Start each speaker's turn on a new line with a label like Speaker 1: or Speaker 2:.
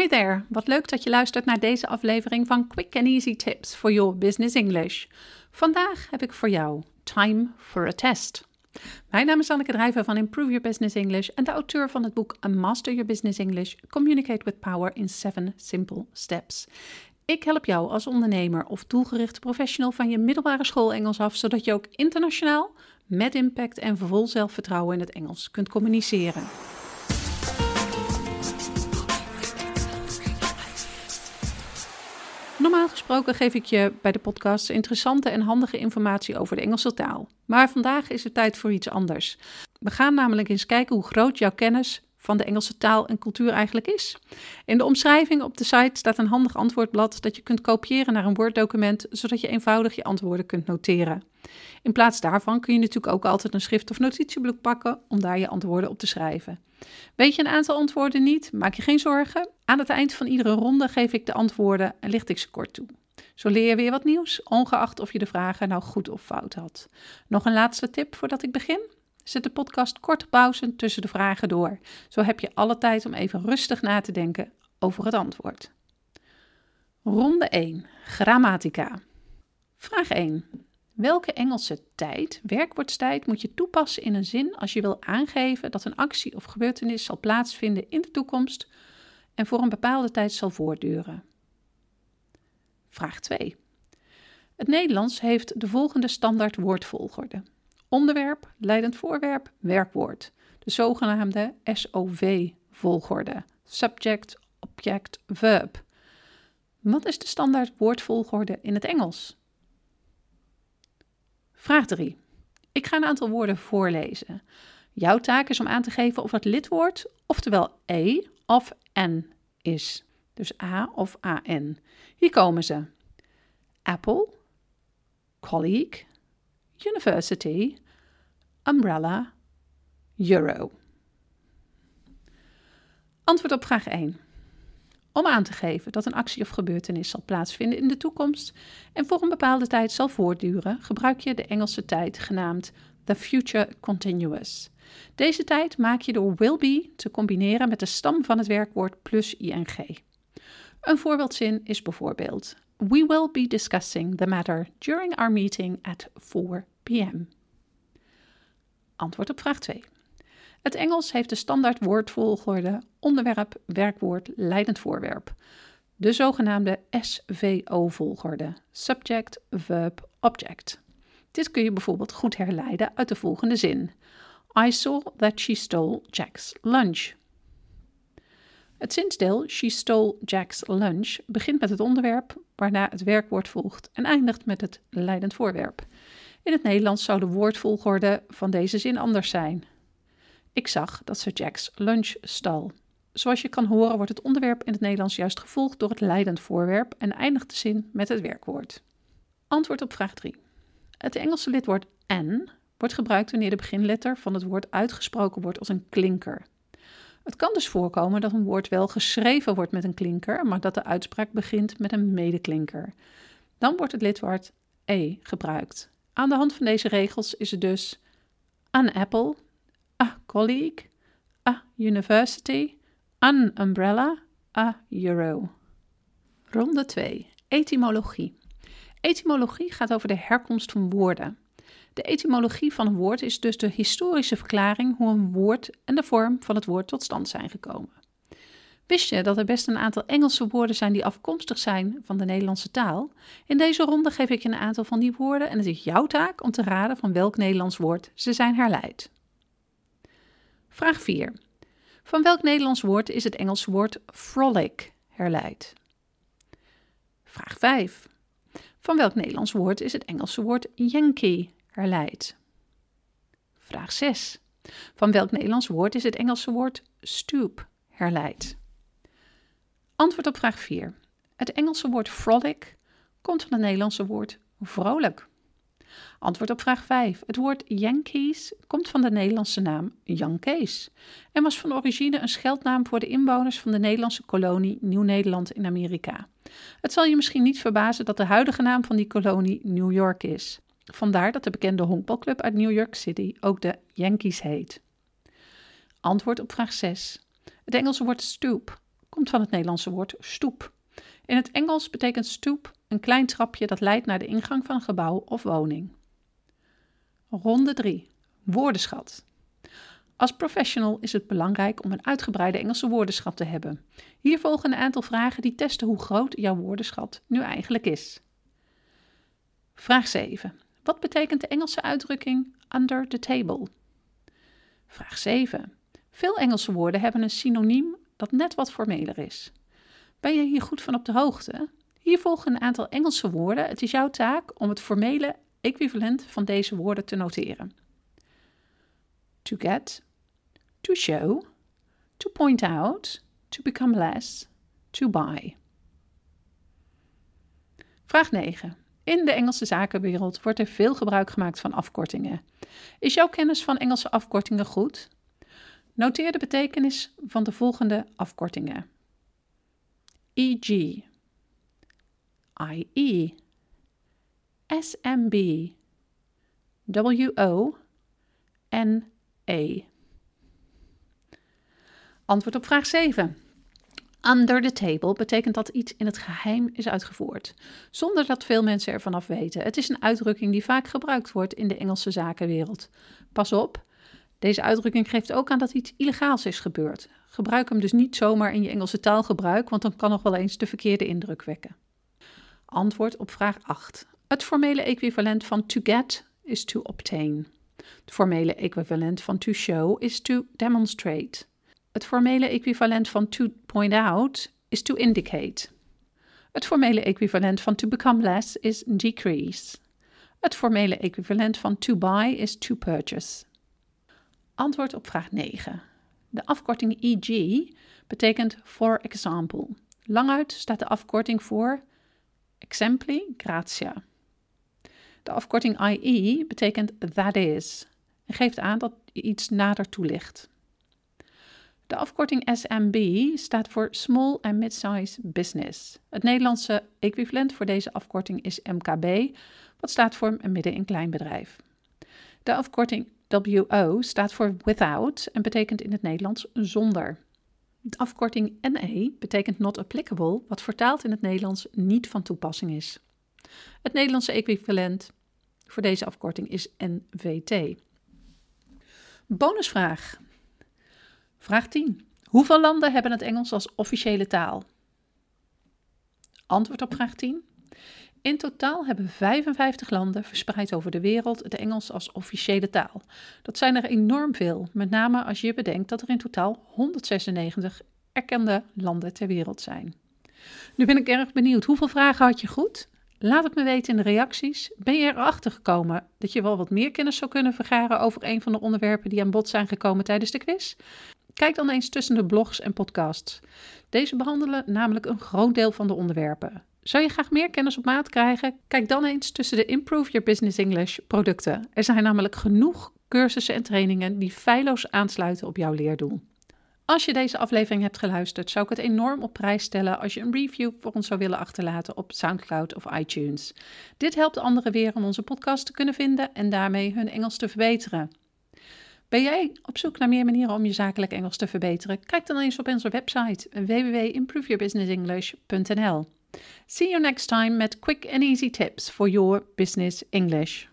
Speaker 1: Hi there, wat leuk dat je luistert naar deze aflevering van Quick and Easy Tips for Your Business English. Vandaag heb ik voor jou Time for a Test. Mijn naam is Anneke Drijver van Improve Your Business English en de auteur van het boek A Master Your Business English: Communicate with Power in 7 Simple Steps. Ik help jou als ondernemer of doelgerichte professional van je middelbare school Engels af, zodat je ook internationaal met impact en vol zelfvertrouwen in het Engels kunt communiceren. Normaal gesproken geef ik je bij de podcast interessante en handige informatie over de Engelse taal. Maar vandaag is het tijd voor iets anders. We gaan namelijk eens kijken hoe groot jouw kennis van de Engelse taal en cultuur eigenlijk is. In de omschrijving op de site staat een handig antwoordblad dat je kunt kopiëren naar een Word-document, zodat je eenvoudig je antwoorden kunt noteren. In plaats daarvan kun je natuurlijk ook altijd een schrift of notitieblok pakken om daar je antwoorden op te schrijven. Weet je een aantal antwoorden niet? Maak je geen zorgen. Aan het eind van iedere ronde geef ik de antwoorden en licht ik ze kort toe. Zo leer je weer wat nieuws, ongeacht of je de vragen nou goed of fout had. Nog een laatste tip voordat ik begin. Zet de podcast kort pauze tussen de vragen door. Zo heb je alle tijd om even rustig na te denken over het antwoord. Ronde 1. Grammatica. Vraag 1. Welke Engelse tijd, werkwoordstijd, moet je toepassen in een zin als je wil aangeven dat een actie of gebeurtenis zal plaatsvinden in de toekomst en voor een bepaalde tijd zal voortduren? Vraag 2. Het Nederlands heeft de volgende standaard woordvolgorde. Onderwerp, leidend voorwerp, werkwoord. De zogenaamde SOV-volgorde. Subject, object, verb. Wat is de standaard woordvolgorde in het Engels? Vraag 3. Ik ga een aantal woorden voorlezen. Jouw taak is om aan te geven of het lidwoord oftewel e of n is. Dus a of an. Hier komen ze. Apple, colleague, university, umbrella, euro. Antwoord op vraag 1. Om aan te geven dat een actie of gebeurtenis zal plaatsvinden in de toekomst en voor een bepaalde tijd zal voortduren, gebruik je de Engelse tijd genaamd the future continuous. Deze tijd maak je door will be te combineren met de stam van het werkwoord plus ing. Een voorbeeldzin is bijvoorbeeld: We will be discussing the matter during our meeting at 4 p.m. Antwoord op vraag 2. Het Engels heeft de standaard woordvolgorde onderwerp, werkwoord, leidend voorwerp. De zogenaamde SVO-volgorde: subject, verb, object. Dit kun je bijvoorbeeld goed herleiden uit de volgende zin: I saw that she stole Jack's lunch. Het zinsdeel She stole Jack's lunch begint met het onderwerp, waarna het werkwoord volgt en eindigt met het leidend voorwerp. In het Nederlands zou de woordvolgorde van deze zin anders zijn. Ik zag dat ze Jack's lunch stal. Zoals je kan horen wordt het onderwerp in het Nederlands juist gevolgd door het leidend voorwerp en eindigt de zin met het werkwoord. Antwoord op vraag 3. Het Engelse lidwoord n wordt gebruikt wanneer de beginletter van het woord uitgesproken wordt als een klinker. Het kan dus voorkomen dat een woord wel geschreven wordt met een klinker, maar dat de uitspraak begint met een medeklinker. Dan wordt het lidwoord e gebruikt. Aan de hand van deze regels is het dus an apple, a colleague, a university, an umbrella, a euro. Ronde 2. Etymologie. Etymologie gaat over de herkomst van woorden. De etymologie van een woord is dus de historische verklaring hoe een woord en de vorm van het woord tot stand zijn gekomen. Wist je dat er best een aantal Engelse woorden zijn die afkomstig zijn van de Nederlandse taal? In deze ronde geef ik je een aantal van die woorden en het is jouw taak om te raden van welk Nederlands woord ze zijn herleid. Vraag 4. Van welk Nederlands woord is het Engelse woord frolic herleid? Vraag 5. Van welk Nederlands woord is het Engelse woord Yankee herleid? Vraag 6. Van welk Nederlands woord is het Engelse woord stoop herleid? Antwoord op vraag 4. Het Engelse woord frolic komt van het Nederlandse woord vrolijk. Antwoord op vraag 5. Het woord Yankees komt van de Nederlandse naam Yankees en was van origine een scheldnaam voor de inwoners van de Nederlandse kolonie Nieuw-Nederland in Amerika. Het zal je misschien niet verbazen dat de huidige naam van die kolonie New York is. Vandaar dat de bekende honkbalclub uit New York City ook de Yankees heet. Antwoord op vraag 6. Het Engelse woord stoop komt van het Nederlandse woord stoep. In het Engels betekent stoep een klein trapje dat leidt naar de ingang van een gebouw of woning. Ronde 3. Woordenschat. Als professional is het belangrijk om een uitgebreide Engelse woordenschat te hebben. Hier volgen een aantal vragen die testen hoe groot jouw woordenschat nu eigenlijk is. Vraag 7. Wat betekent de Engelse uitdrukking under the table? Vraag 7. Veel Engelse woorden hebben een synoniem dat net wat formeler is. Ben je hier goed van op de hoogte? Hier volgen een aantal Engelse woorden. Het is jouw taak om het formele equivalent van deze woorden te noteren. To get, to show, to point out, to become less, to buy. Vraag 9. In de Engelse zakenwereld wordt er veel gebruik gemaakt van afkortingen. Is jouw kennis van Engelse afkortingen goed? Noteer de betekenis van de volgende afkortingen: EG, IE, SMB, WO en A. Antwoord op vraag 7. Under the table betekent dat iets in het geheim is uitgevoerd, zonder dat veel mensen ervan af weten. Het is een uitdrukking die vaak gebruikt wordt in de Engelse zakenwereld. Pas op, deze uitdrukking geeft ook aan dat iets illegaals is gebeurd. Gebruik hem dus niet zomaar in je Engelse taalgebruik, want dan kan nog wel eens de verkeerde indruk wekken. Antwoord op vraag 8. Het formele equivalent van to get is to obtain. Het formele equivalent van to show is to demonstrate. Het formele equivalent van to point out is to indicate. Het formele equivalent van to become less is decrease. Het formele equivalent van to buy is to purchase. Antwoord op vraag 9. De afkorting EG betekent for example. Languit staat de afkorting voor exempli gratia. De afkorting IE betekent that is en geeft aan dat iets nader toelicht. De afkorting SMB staat voor Small and Mid-Size Business. Het Nederlandse equivalent voor deze afkorting is MKB, wat staat voor midden- en kleinbedrijf. De afkorting WO staat voor without en betekent in het Nederlands zonder. De afkorting NE betekent not applicable, wat vertaald in het Nederlands niet van toepassing is. Het Nederlandse equivalent voor deze afkorting is NVT. Bonusvraag. Vraag 10. Hoeveel landen hebben het Engels als officiële taal? Antwoord op vraag 10. In totaal hebben 55 landen verspreid over de wereld het Engels als officiële taal. Dat zijn er enorm veel, met name als je bedenkt dat er in totaal 196 erkende landen ter wereld zijn. Nu ben ik erg benieuwd, hoeveel vragen had je goed? Laat het me weten in de reacties. Ben je erachter gekomen dat je wel wat meer kennis zou kunnen vergaren over een van de onderwerpen die aan bod zijn gekomen tijdens de quiz? Kijk dan eens tussen de blogs en podcasts. Deze behandelen namelijk een groot deel van de onderwerpen. Zou je graag meer kennis op maat krijgen? Kijk dan eens tussen de Improve Your Business English producten. Er zijn namelijk genoeg cursussen en trainingen die feilloos aansluiten op jouw leerdoel. Als je deze aflevering hebt geluisterd, zou ik het enorm op prijs stellen als je een review voor ons zou willen achterlaten op SoundCloud of iTunes. Dit helpt anderen weer om onze podcast te kunnen vinden en daarmee hun Engels te verbeteren. Ben jij op zoek naar meer manieren om je zakelijk Engels te verbeteren? Kijk dan eens op onze website www.improveyourbusinessenglish.nl. See you next time at quick and easy tips for your business English.